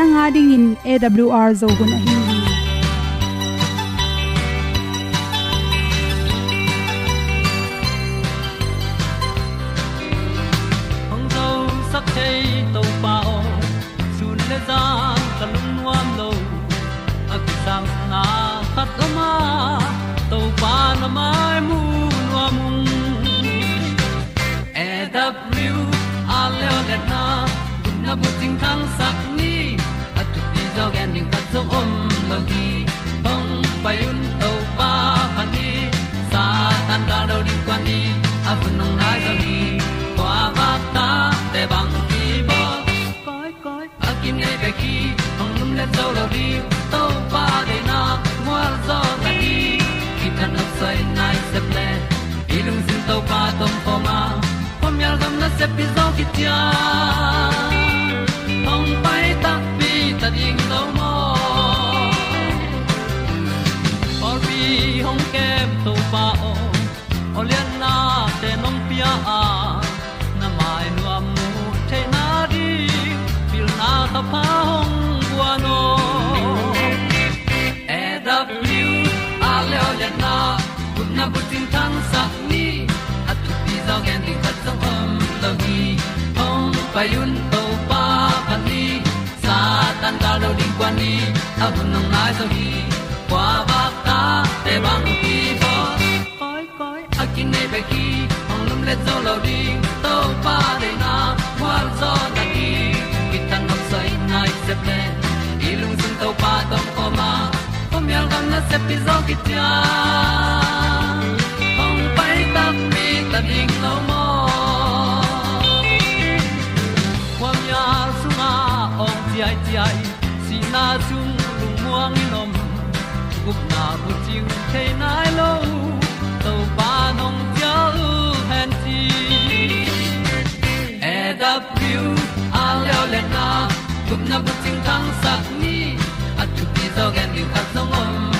nanga ding in awr zo gun ahi. Hong zo sak chei to sun le za ta lun nuam lo a ki sam na khat o ma to pa na mai mu nuam e a le na gun na bu ting tang sak zo om lo gi hong pai un to pa pa ni. Sa tan da do di kwan ni a bu nong lai zo gi kwa ba ta te bang ki bo koi koi a à kim nei be ki hong lum le zo lo di to pa de na mo zo ta ni ki tan nok sai nai se ple ilung sin to pa tom pa ma. Pom yal gam na se pi zo ki tia hong na bu tin tan sa ni. At tu pi zo en di khat song om lo gi hong pa yun to pa pa ni. Sa tan da lo ding kwan ni. A bu nong lai zo hi kwa ba ta te bang ki bo koi koi a kin nei be ki ong lum le zo lo ding to pa de na kwa zo na ki ki tan nok sai nai se ple ilung sun to pa tom ko ma. Pom yal gam na se pi zo ki tia chiu nai lo to pa nong pia u han ti e da a leo le na gup na bu tin tang sat ni at tu pi zo gen ni khat song om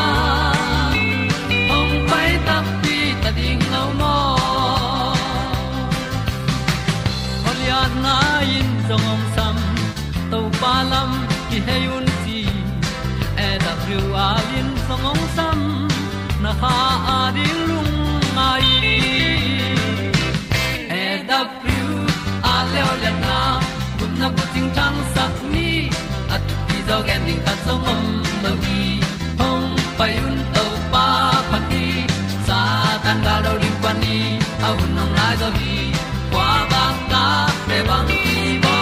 ding ta zong om lo gi hong pai un to pa pa đi sa tan ga do ri pa ni a nong lai do gi kwa ba ta pe bang ki bo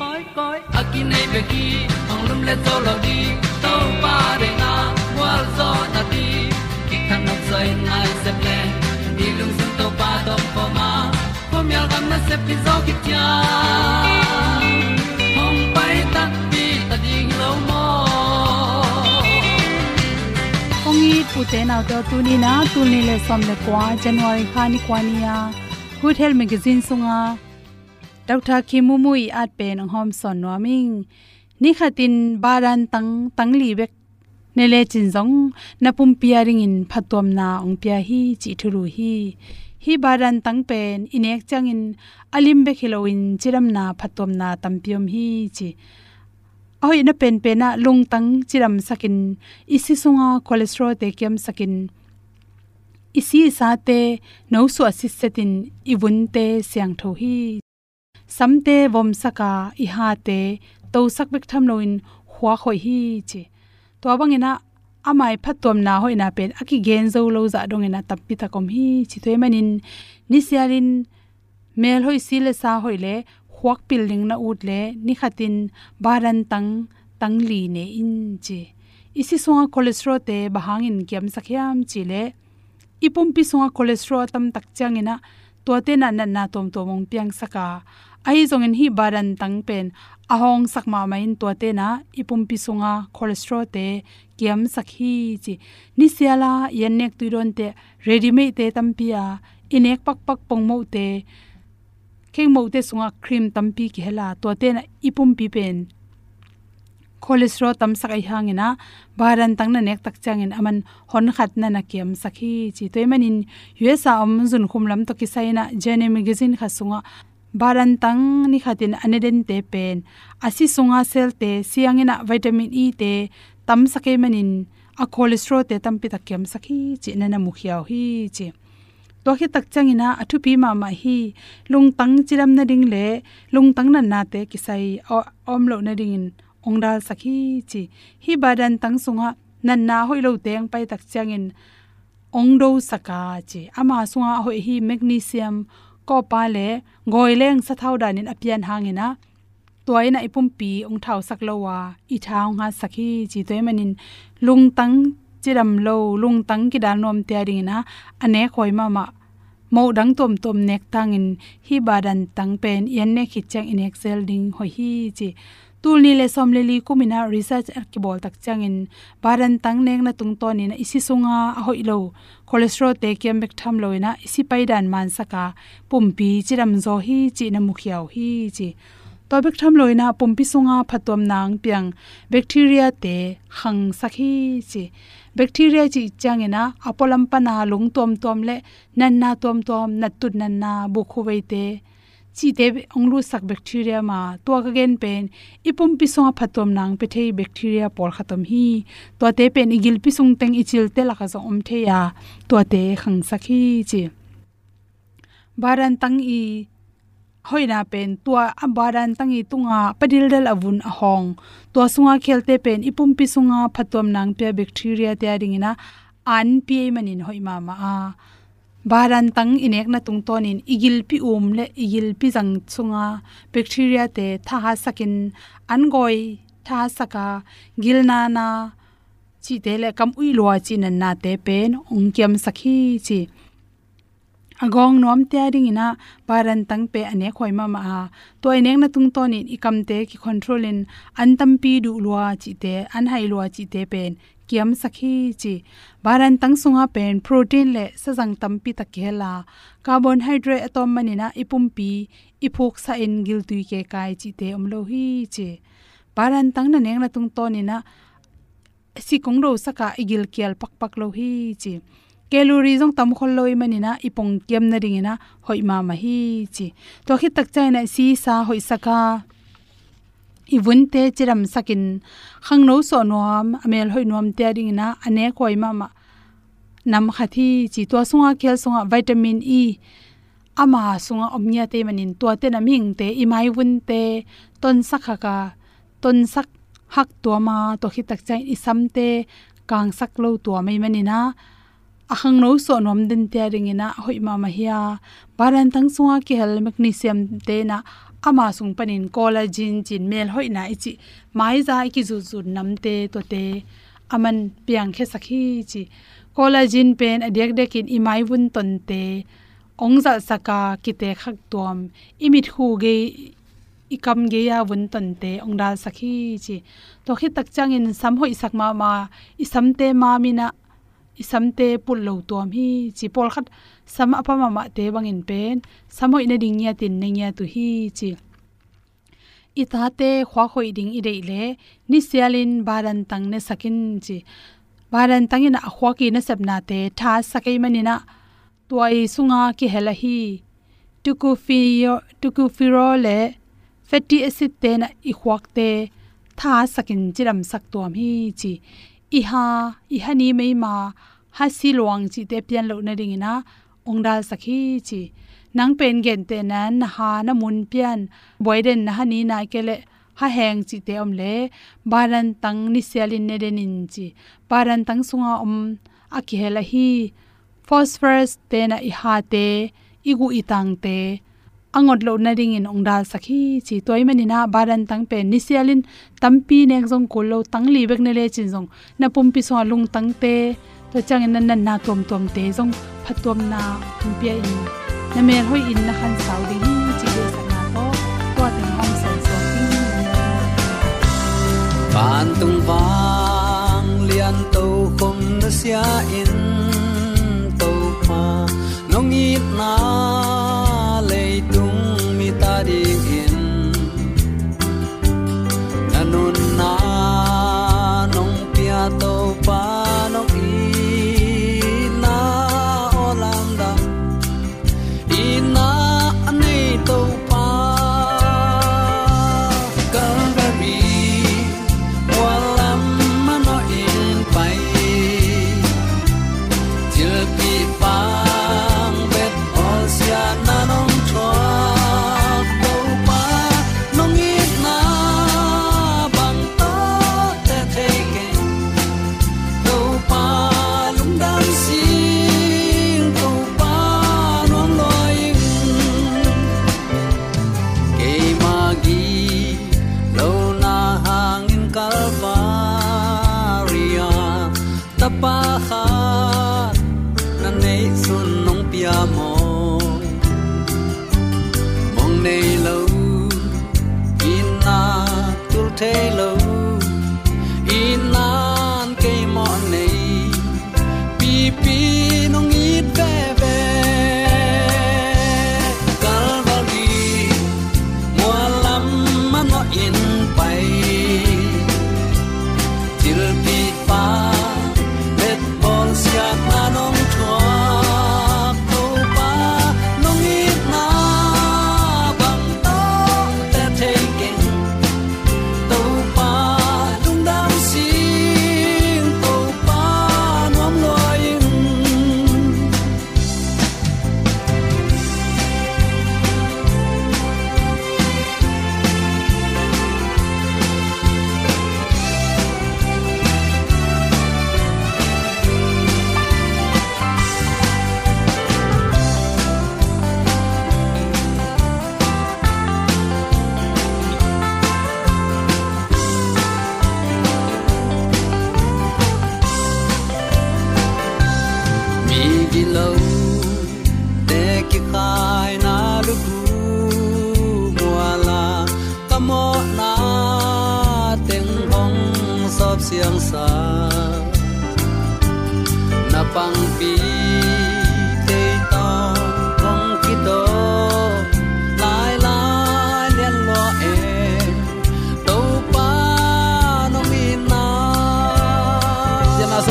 koi koi a ki nei be ki ong lum le zo lo di to pa de na wa zo na ti ki kan nok sai nai se ple ni lung sun to pa do po ma po mi al gam na se pi zo ki ong i pu te ni na tu ni le som le kwa january kha ni kwa ni good health magazine sunga dr khimumu i at pe nang hom son no ming. Ni khatin baran tang tang li bek nele chin zong, na pum piaring in phatom na ong pia hi, chi thuru hi. Hi baran tang pen, inek changin alim be khiloin chiram na phatom na tampiom hi chi ahoi na pen pe na lung tang chiram sakin isi sunga cholesterol te kem sakin isi sa te no su asisetin ibun te siang tho hi. Samte vom saka à, i ha te to sak bek tham loin huwa khoi hi chi to bangina amai phatom na hoina pen aki gen zo lo za dong dạ ina tappi ta kom hi. Chi thoi manin ni sialin mel hoi sile sa hoile huak building na ut le ni khatin baran tang tang li ne in chi. Isi songa cholesterol te bahangin kiam sakhyam chi le. Ipum pi songa cholesterol tam tak changena to te na na na tom tom mong piang saka. Ai zong in hi baran tang pen, ahong sakma main to te na ipum pi songa cholesterol te kiam sakhi chi. Ni siala yanek tuiron te ready made te tampia inek pak pak pongmo te khi mo te sunga cream tampi ki hela. To te na ipum pi pen. Cholesterol tam sak ai hangina baran tang na nek tak changin aman hon khat na na kem sakhi chi. Toy manin usa om zun khum lam to ki saina jene magazine kha sunga. Baran tang ni khatin aneden te pen. Asi sunga sel te siangina vitamin e te tam sakai manin a cholesterol te tam pi takyam sakhi chi. Na na mukhiaw hi chi to khi tak changina athu pi ma ma hi lung tang chiram na ding le lung tang na na te kisai om lo na ding in. Ongdal sakhi chi, hi badan tang sunga nan na hoi lo teng pai tak changin ongdo saka chi, ama sunga hoi hi magnesium ko pa le goileng sa thau danin apian hangena toy na ipum pi ong thau sak lowa i thau nga sakhi chi toy manin lung tang chiram lo lung tang ki dan nom te ring na ane khoi ma ma mo dang tom tom nek tangin hi badan tang pen yen ne khichang in excel ding ho hi chi. Tul ni le som le li kumina research ar ki bol tak changin badan tang nek na tung to ni na isi sunga a hoi lo. Cholesterol te kem bek tham loina isi paidan man saka. Pumpi chiram zo hi chi na mukhiaw hi chi. To bek tham loina pumpi sunga phatom nang piang. Bacteria te hang sakhi chi bacteria chi changena apolam pana lung tom tom le nan na tom tom na tut nan na bu khuwei te. Chi te onglu sak bacteria ma to ka gen pen, ipum pi songa phatom nang pe thei bacteria por khatom hi. To te pen igil pi sung teng ichil te la ka zo om the ya. To te khang sakhi chi. Baran tang i hoina pen tua ambaran tangi tunga padil dal avun ahong. Tua sunga khelte pen ipum pi sunga phatom nang pe bacteria te ringina an pi manin hoima ma a. Baran tang inek na tung tonin igil pi um le igil pi jang chunga bacteria te tha ha sakin. An goi tha saka gilna na chi te le kam ui lo chi nan na te pen ong sakhi chi agong nom te ring ina paran tang pe ane khoi ma ma to neng na tung ton in ikam te ki control in an tam pi du lua chi te, an hai lua chi te pen. Kiam sakhi chi. Baran tang sunga pen protein le sa jang tam pi ta kela carbon hydrate atom manina ipum pi iphok sa in gil tui ke kai chi te om lo hi chi. Baran tang na neng na tung ton ina, si kong ro saka igil kial pak pak lo hi chi calorie jong tam khol loi manina ipong kem na ringina hoi ma ma hi chi. To khi tak chai na si sa hoi saka ibun te chiram sakin. Khang no so nom amel hoi nom te ringina ane koi ma ma. Nam khathi chi to sunga khel sunga vitamin e. Ama sunga omnya te manin to te na ming te, imai vun te, ton sakha ka. Ton sak hak to ma, to khi tak chai isam te, kang sak lo to mai manina ahang no so nom din te ringina, hoi ma ma hia. Baran tang sunga ki hel magnesium te na, ama sung panin collagen chin mel hoi na ichi. Mai za ki zu zu nam te to te. Aman piang khe sakhi chi collagen pen adek dekin imai bun ton te. Ongza saka kite khak tom imit hu ge ikam ge ya bun ton te ongdal sakhi chi to khi tak changin sam hoi sakma ma isam te ma mina isamte pul lo tom hi chi pol khat sam apa ma ma te bangin pen. Samoi na ding ya tin neng ya tu hi chi. Ita te khwa khoi ding i dei le. Ni sialin baran tang ne sakin chi. Baran tangin a khwa ki na sabna te. Tha sakai manina tuai sunga ki hela hi. Tuku fi tuku firo le fatty acid te na i khwak te. Tha sakin chiram sak tuam hi chi i ha i ha ni mai ma ha si luang chi te pian lo na ring ina ongdal sakhi chi. Nang pen gen te nan na ha na mun pian. Boiden na hani na kele ha heng chi te om le. Baran tang ni selin ne den in chi. Baran tang sunga om aki hela hi. Phosphorus te na i ha te, igu itang te angot lo na ring in ongdal sakhi chi toy mani na baran tang pe ni sialin tampi nek jong ko lo tang li bek ne le chin jong na pumpi so lung tang te, to chang in nan na tom tom te jong phatom na pumpi in. Na mer hoi in na khan sau ding chi le sa na to. To teng hom sa so king ban tung wang lian to khom na sia in.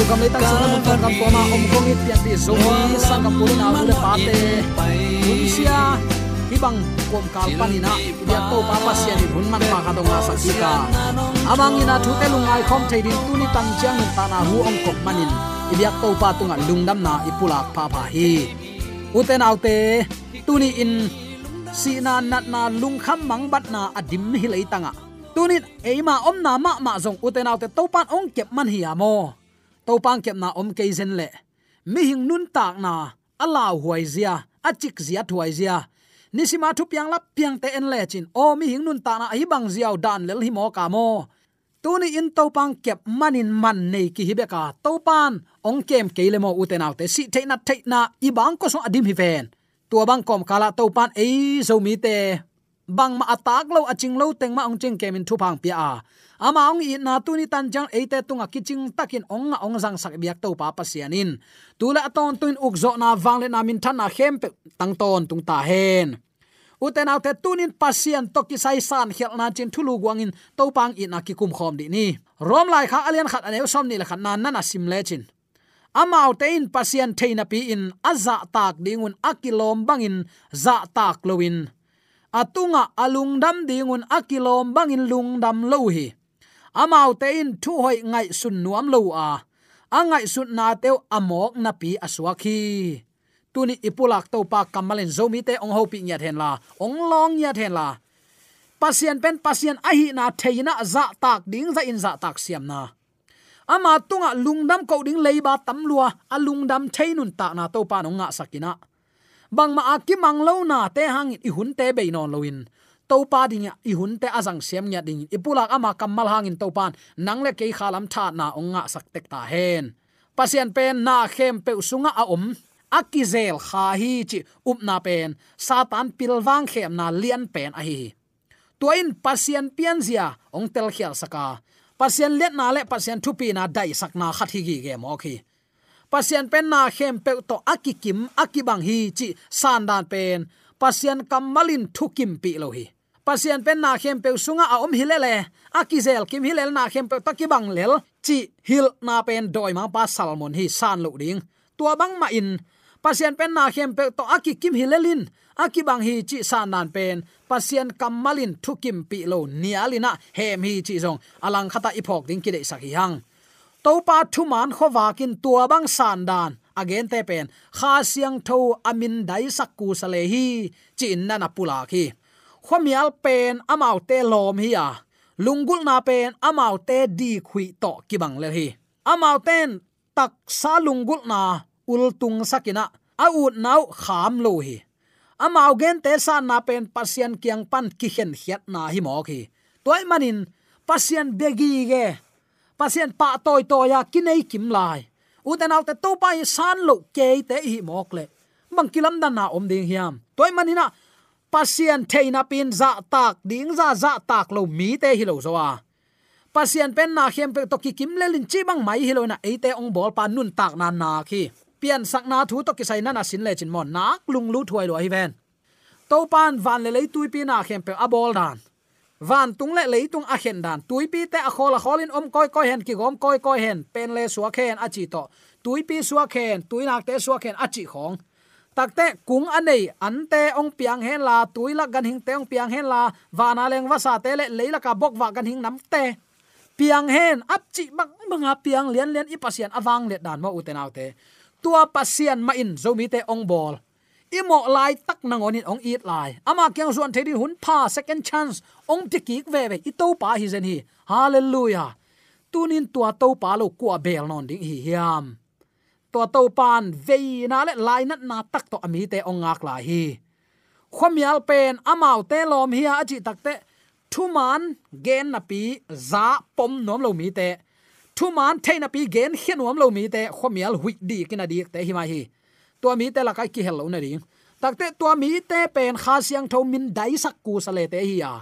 Kam le tang sang mo kam ko ma om kong it pian ti so mi sang kam pulin a le pa te un sia hibang kom kal panina ya to pa pa sia ni hun man ma ka dong sa ki ka amang ina thu te lungai khom thei din tu ni tan chang ta na hu ong kop manin ibyak to pa tunga lungdam na ipulak pa pa hi. Uten autte tuni in si na nat na lung kham mang bat na adim hi lei tanga. Tunin eima om na ma ma zong uten autte to pan ong kep man hi amo to pang kep na om ke zen le. Mi hing nun tak na, ala huai zia achik zia thuai zia. Nisima thu piang lap piang te en le chin, o, mi hing nun ta na hi bang ziaw dan lel hi mo ka mo. Tuni in to pang kep manin man nei ki hibe ka. To pan ong kem ke le mo uten autte si te na te na i bang ko so adim hi ven. Tua bang kom kala to pan ei, zo mi te bang ma atak lo aching lo teng ma ong ching kemin thu phang pia. A ama ong i na tu ni tan jang e te tunga kiching takin ong nga ong jang sak biak to pa pasianin tula ton tuin uk zo na wang le na min than na hem pe tang ton tung ta hen. Uten autte tunin pasien to ki sai san khel na chin thulu guangin to pang i na ki kum khom di ni. Rom lai kha alian khat ane som ni la khat nan na sim le chin. Amau te in pasien theina pi in aza tak dingun akilom bangin za tak lowin atunga alungdam dingun akilom bangin lungdam lo hi. Amau te in thu hoi ngai sun nuam lo a. Angai sun na teu amok na pi aswaki tuni ipulak to pa kamalen zomi te ong hopi nya then la. Ong long nya then la. Pasien pen pasien ahi na theina za tak ding za in za tak siam na. Ama tunga lungdam ko ding leiba tamlua alungdam theinun ta na to pa no nga sakina bang ma aki manglo na te hang i hun te be non loin to pa ding i hun te azang sem nya ding ipulak ama kamal hangin to pan nang le ke khalam tha na onga nga sak tek ta hen. Pasien pen na khem pe sunga a om. Akizel kha hi chi up na pen. Satan pilwang khem na lian pen a hi. Tuain pasien pian zia, ong tel khial saka. Pasien let na le pasien thupi na dai sakna na hi gi ge mo khi pasian pen na khem pe to akikim, akibang hi chi san dan pen. Pasian kamalin thukim pi lo hi. Pasian pen na khem pe sunga a om hilele akizel kim hilel na khem pe takibang lel. Chi hil na pen doi ma pa salmon hi san lo ding. Tua bang ma in. Pasian pen na khem pe to akikim hilelin akibang hi chi san nan pen. Pasien kamalin thukim pi lo nialina hem hi chi zong. Alang khata ipok ding ki de sak hi hang topa thuman man khowakin tua sandan again, te pen, kha siang tho amin dai sakku sale hi, chin na na pula khi. Khomial pen amau te lom hi ya lungul na pen amau te di khui to kibang le hi. Amau ten tak sa lungul na ul tung sakina a ut nau kham lo hi. Amau gen te san na pen pasien kiang pan ki hen hiat na hi mo khi. Toy manin pasien begi ge pasien pa toy toya kinai kim lai uten autte to pa san lo ke te hi mok le bang kilam dan na om ding hiam toy manina pasien theina pin za tak ding za za tak lo mi te hi lo zowa pasien pen na khem pe to ki kim le lin chi bang mai hi lo na e te ong bol pa nun tak na na khi pian sakna thu to kisai na na sin le chin mon nak lung lu thuai lo hi ven to pan van le le tui pi na khem pe abol dan van tung le le tung a khen dan tui pi te a khol a kholin om koi koi hen ki gom koi koi hen pen le suwa khen, a chi to tui pi suwa khen tui nak te suwa khen, a chi khong takte kung anei ante ong piang hen la tui la gan hing te ong piang hen la vana leng wasa sa te le leila ka bok wa gan hing nam te piang hen ap chi bang manga piang lian lian i pasian awang le dan ma uten autte tua pasian ma in zomi te ong bol imo lai tak nangonin ong eat lai. Ama kyang zuan thedi hun pa second chance. Ong tikik ve ve i to pa hi zen hi. Hallelujah. Tunin tua to pa lo kwa bel non ding hi hiam. Tua to pan ve na le lai nat na tak to ami te ong ngak la hi. Khomial pen amau te lom hi a chi takte thuman gen na pi za pom nom lo mi te. Thu man theina pi gen hian wam lo mi te. Khomial hui di kina di te hi mai hi tua mi te la kai ki hello na ring takte tua mi te pen kha siang tho min dai sak ku sale te hi ya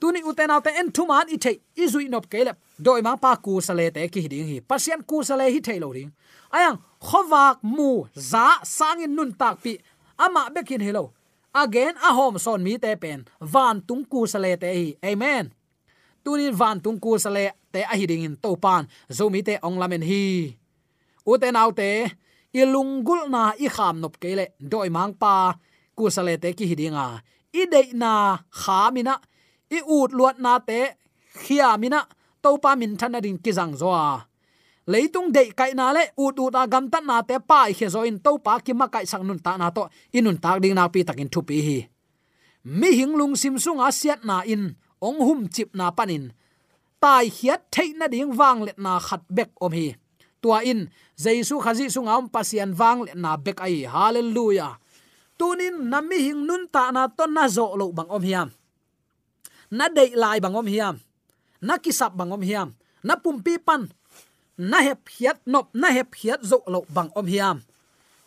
tuni uten autte en thu man i the i zui nop kele doi ma pa ku sale te ki ding hi. Pasien ku sale hi thei lo ring ayang, khowak mu za sangin nun tak pi. Ama bekin hello. Again, a home son mi te pen. Van tung ku sale te hi. Amen. Tunin van tung ku sale te a hiding in to pan zomi te ong lamen hi. Uten autte ilunggul na i kham nop kele doi mang pa. Kusale te ki hidinga i de na khamina i ut luat na te khia mina to pa min thana ding ki jang zo a leitung dei kai na le. U tu a gam tan na te pa i khe zo in. To pa ki ma kai sang nun ta na to. Inun tak ding na pi takin thu pi hi. Mi hing lung sim sung a siat na in. Ong hum chip na panin. Tai hiat theina ding wang let na khat bek om hi tua in. Jaisu khazi sungam pasian wang na bek ai. Hallelujah. Tunin nami hing nun ta na ton na zo lo bang om hiam. Na dei lai bang om hiam. Na kisap bang om hiam. Na pumpi pan. Na hep hiat nop, na hep hiat zo lo bang om hiam.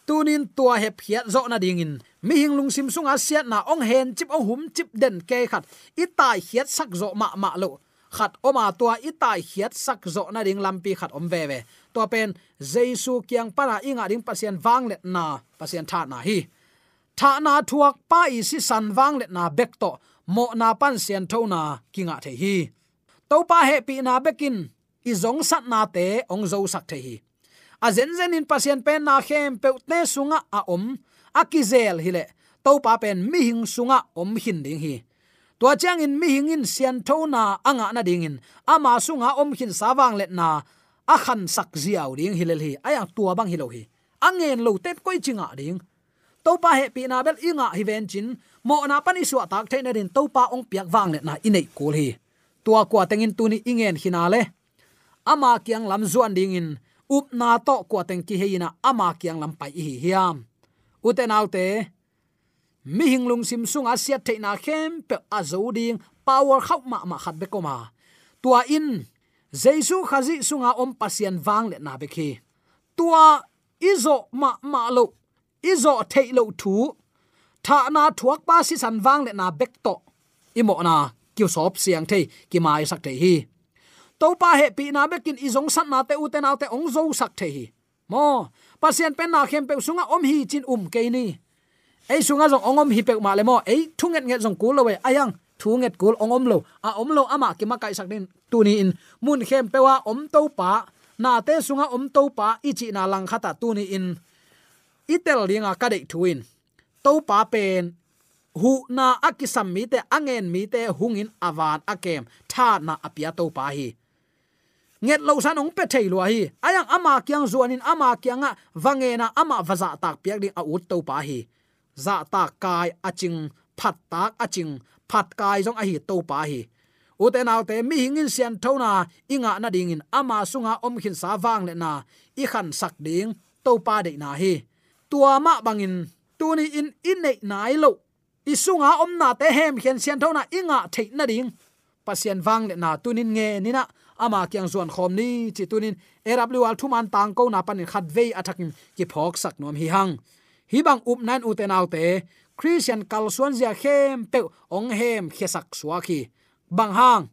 Tunin tua hep hiat zo na ding in. Mi hing lung sim sunga siat na ong hen chip ong hum chip den ke khat. Itai hiat sak zo ma ma lo khát oma tua itai hiat sak zo na ding lampi khát om ve ve. To pen jesu kyang para inga ding pasien wang let na pasien tha na hi. Tha na thuak pa i si san wang lệ na bek to, mo na pan sian tho na kinga the hi. To pa he pi na bekin i zong sat na te ong zo sak the hi. A zen zen in pasien pen na khem pe utne sunga a om akizel hile to pa pen mi hing sunga om hin ding hi tua chang in mi hing in sian tho na anga na ding in. Ama sunga om hin sawang let na a khan sak ziaw ding hilel hi. Aya tua bang hilo hi. Angen lo tet koi chinga ding. To pa he pi na bel inga hi ven chin. Mo na pani suwa tak the na din to pa ong piak wang let na inei kul hi. Tua kwa tengin tuni ingen hinale ama kyang lam zuan ding in. Up na to kwa teng ki heina ama kyang lam pai hi hiam. Uten autte mi hinglung sim sung asia the na khem pe azoding power khau ma ma khat be ko ma tua in jesu khazi sunga om pasian wang le na be khi tua, izo ma ma lo, izo thei lo thu, tha na thuak pa si san wang le na bek to. Imo na, kiu sop siang thei ki mai sak thei hi. To pa he pi na bekin izong san na te u te na te ong zo sak thei hi. Mo, pasien pen na khem pe sunga om hi chin um ke ni ei sunga jong ongom hi pe ma le mo ei thunget nge jong kul lo we ayang thunget kul ongom lo a om lo ama ki ma kai sak din tuni in. Mun khem pewa om to pa na te sunga om to pa ichi na lang khata tuni in. Itel linga ka dei thuin to pa pen hu na akisam mi te angen mi te hungin awan akem tha na apia to pa hi. Nget lo san ong pe thei lo hi. Ayang ama kyang zuanin ama kyanga wangena ama vaza tak piak ding a ut to pa hi za ta kai aching phat tak aching phat kai jong a hi to pa hi uten naw mi hingin sian thona inga na ding in ama sunga om khin sa wang le na i khan sak ding to pa de na hi tua ma bangin tuni in in nei nai lo i sunga om na te hem khen sian thona inga thei na ding pasien wang le na tunin nge ni na ama kyang zuan khom ni chi tunin erawl thuman tang ko na panin khat vei athakin ki phok sak nom hi hang hi bang up nan u te naw te christian kal suan zia khem pe ong hem khesak suaki bang hang.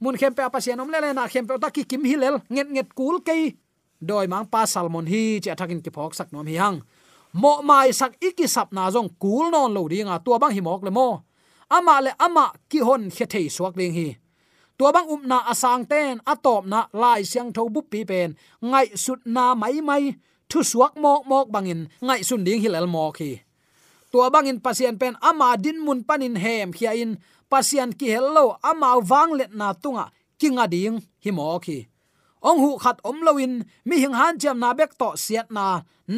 Mun khem pe apasian om le le na khem pe ta ki kim hilel, nget nget kul ke doi mang pa salmon hi che athakin ki phok sak nom hi hang. Mo mai sak iki sap na jong kul non lo dinga tua bang hi mok le mo. Ama le ama ki hon khe thei suak ding hi. Tua bang um na asang ten atop na lai siang tho bu pi pen. Ngai sut na mai mai thu suak mok mok bangin ngai sun ding hilal mo khi tua bangin pasien pen ama din mun panin hem khia in pasian ki hello ama wang let na tunga kinga ding hi mo khi ong hu khat om loin mi hing han cham na bek to siat na,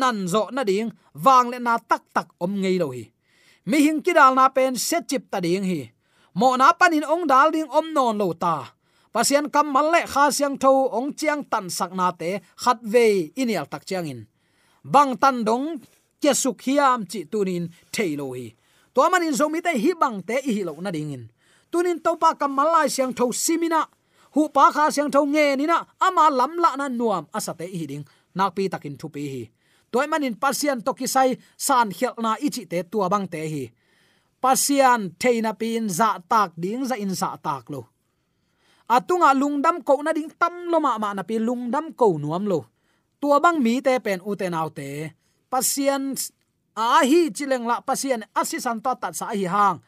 nan zo na ding, wang le na tak tak om ngei lo hi. Mi hing kidal na pen set chip ta ding hi. Mo na panin ong dal ding om non lo ta pasian kam malle kha siang tho, ong chiang tan sak na te, khat ve inial tak chiang in. Bang tan dong, ke suk hiam chi tunin thailo hi. To manin zo mi te hi bang te hi lo na ding in. Tunin to pa kam malai siang tho simina hu pa kha siang tho nge ni na. Ama lam la na nuam asate hi ding. Nak pi takin thu pi hi. Toy manin pasian to ki sai, san khel na ichi te tua bang te hi. Pasian theina pin za tak ding za in za tak lo. À, atunga lungdam ko na ding tam loma ma na pi lungdam ko nuam lo tua bang mi te pen u te nau te. Pasien a à, hi chileng la Pasien asisan to tat sa hi hang.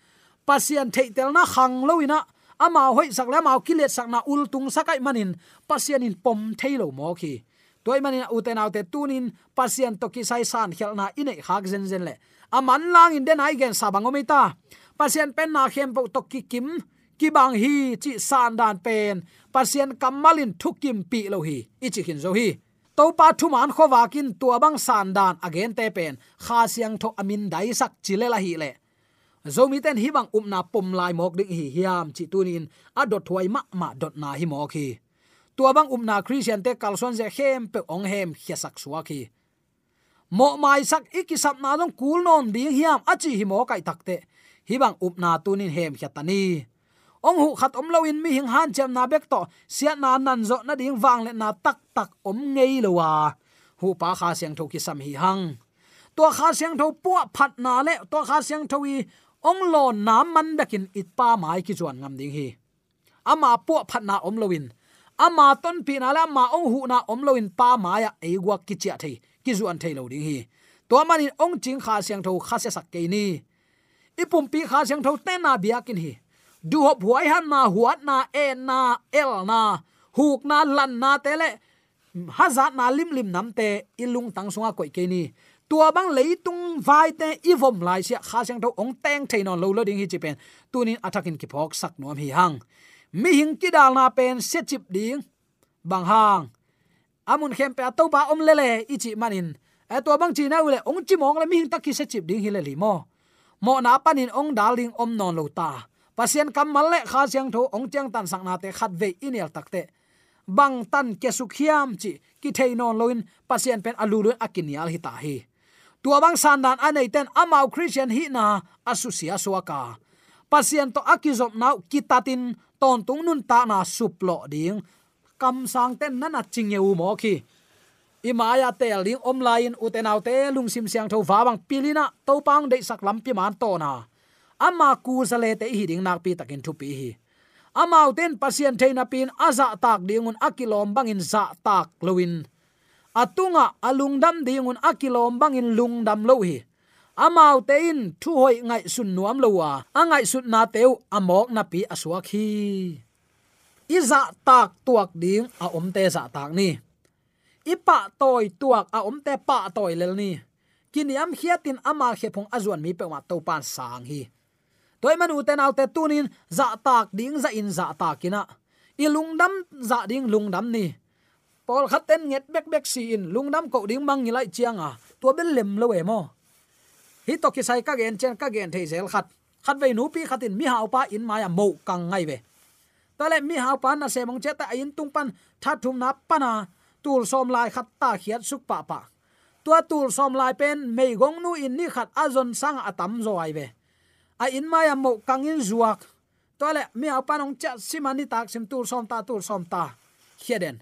Pasien pasian theitel na khang loina ama à, hoi sak la mau kilet sak na ul tung sakai manin Pasien in pom thailo mo khi. Toy manin uten te tunin Pasien to ki sai san khelna ine khak zen zen le aman lang in den ai gen sabangomi ta. Pasien pen na khem po to ki kim ki bang hi chi san dan pen, pasien kamalin thukim pi lo hi, ichi hin zo hi. To pa thu man kho wakin tua abang san dan again te pen, kha siang tho amin dai sak chile la hi le. Zomi ten hi bang umna pom lai mok ding hi hiam chi tunin, a dot thuai ma ma dot na hi mok hi. Tua bang umna christian te kalson je hem pe ong hem khiasak suwa khi mo mai sak ikisap na dong kul non ding hiam achi hi mo kai takte hi bang upna tunin hem khatani ong hu khat om loin mi hing han chem na bek to sia na nan zo na ding wang le na tak tak om ngei lowa à. hu pa kha siang tho ki sam hi hang to kha siang tho pu phat na le to kha siang tho wi ong lo na man bekin it pa mai ki chuan ngam ding hi. Ama pu phat na om loin ama ton pi na la ma ong hu na om loin pa ma à, ya e gwa ki chia thei ki zu an thei lo ding hi to manin ong ching kha siang tho kha se sak ke ni. Ipum pi kha siang tho te na biakin hi du hop huai han na, huat na e na, el na, huk na, lan na tele hazat na lim lim nam te ilung tang sunga koi ke ni. Tua bang leitung vai te ivom lai sia, kha sang tho ong teng thein on lo lo ding hi chi pen. Tunin athakin ki phok sak nuam hi hang. Mi hing ki dal na pen, se chip ding. Bang hang. Amun khem pe to ba om le le ichi manin. E tua bang chi na ule ong chi mong le, mi hing takki se chip ding hi le li mo. Mo na panin ong darling om non lo ta pasien kam mal le kha siang tho, ong chang tan sang na te khat ve inel takte bang tan ke sukhiam chi, ki thei non loin, pasien pen alu lu akinial hi ta hi. Tua bang san dan anei ten amau christian hi na asusia suaka pasien to akizop nau kitatin ton tung nun ta na suplo ding. Kam sang ten nana chingeu mo khi. Imaya tel ding om lain utenaute lungsim siang tho wa bang pilina to pang de sak lam pi man to na ama ku zale te hi ding nak pi takin thu pi hi. Amau ten pasien theina pin aza tak dingun akilom bangin za tak loin atunga alungdam dingun akilom bangin lungdam lo hi. Amau tein thu hoi ngai sun nuam lowa. Angai sut na teu amok na pi aswa khi iza tak tuak ding a om te za tak ni. Ipa toy tuak a om te pa toy lel ni. Kiniam hiatin ama khepong azuan mi pe ma to pan sang hi toy man uten autte tunin za tak ding za in za takina ilungdam za ding lungdam ni pol khaten nget bek bek si in lungdam ko ding mang ni lai chianga à. to bel lem lo emo hi to ki sai ka gen chen ka gen thei zel khat khat ve nu pi khatin mi hau pa in maya à mo kang ngai ve ta le mi hau pa na se mong che ta in tung pan, tha thum na pana tul som lai khat ta khiat suk pa pa. Tua tul som lai pen mei gong nu in ni khat azon sang atam zo ai ve a in maya mo kangin zuak. Tole mi hau panong cha simani tak sim tul som ta tul som ta. Khiaden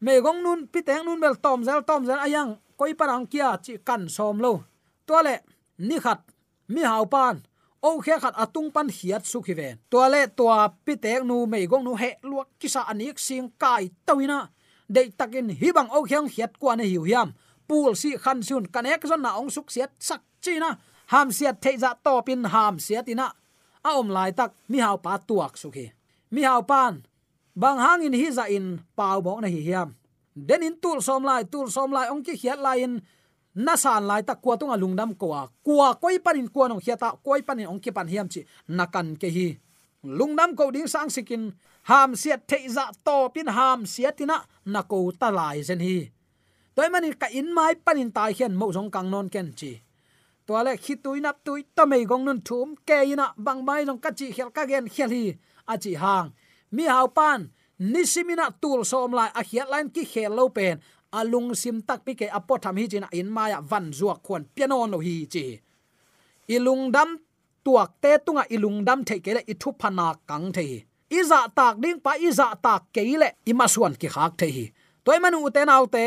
me gong nun, piteng nun bel tom zel tom zel ayang koi parang kia chi kan som lo. Tole ni khat, mi hau pan. O khe khat atung pan hiat su khi ven tole le to nu me gong nu he luak kisa anik sing kai tawina de takin hibang o khyang hiat kwa na hiu hiam. Pul si khan sun kanek zon na ong suk siat sak china ham siat theiza to pin, ham siat ina. A om lai tak, mi hau pa tuak su khi. Mi hau pan, bang hang in hi za in, pau bo na hi hiam. Den in tul som lai, tul som lai, ong ki hiat lai in, na san lai ta kwa tunga lungdam kwa kwa koi panin kwa nong hiata koi panin ong ki pan hiam chi, na kan ke hi. Lungnam ko ding sang sikin ham siat theiza to pin, ham siatina na ko ta lai zen hi. Toy manin ka in mai panin tai hian mo jong kang non ken chi to le khi tui nap tui to mei gong nun thum ke ina bang mai jong ka chi khel ka gen khel hi a chi hang mi hau pan nisimina tul som lai a khiat lain ki khel lo pen alung sim tak pi ke apo tham hi chin in maya van zuak khon piano no hi chi ilung dam tuak te tunga ilung dam the ke le i thu phana kang the iza tak ding pa iza tak ke le ima suan ki khak the hi toy manu te nau te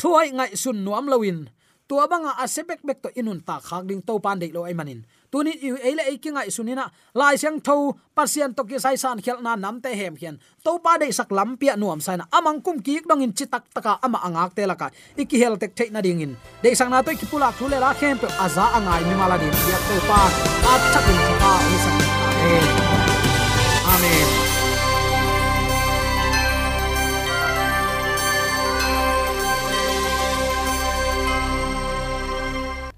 thuai ngai sun nuam lowin tua banga asebek bek to inun ta khak ding to pan dei lo ai manin. Tuni yu eile eikinga sunina, lai siang tho pasien to ki sai san khel na nam te hem hian to pa dei sak lam pia nuam sai na, amang kum ki dong in chitak taka ama angak te laka iki hel tek thei na ding in. Dei sang na to ki pulak thule la khem pe aza angai mi mala din. Ya to pa a chak in ka ni sak amen.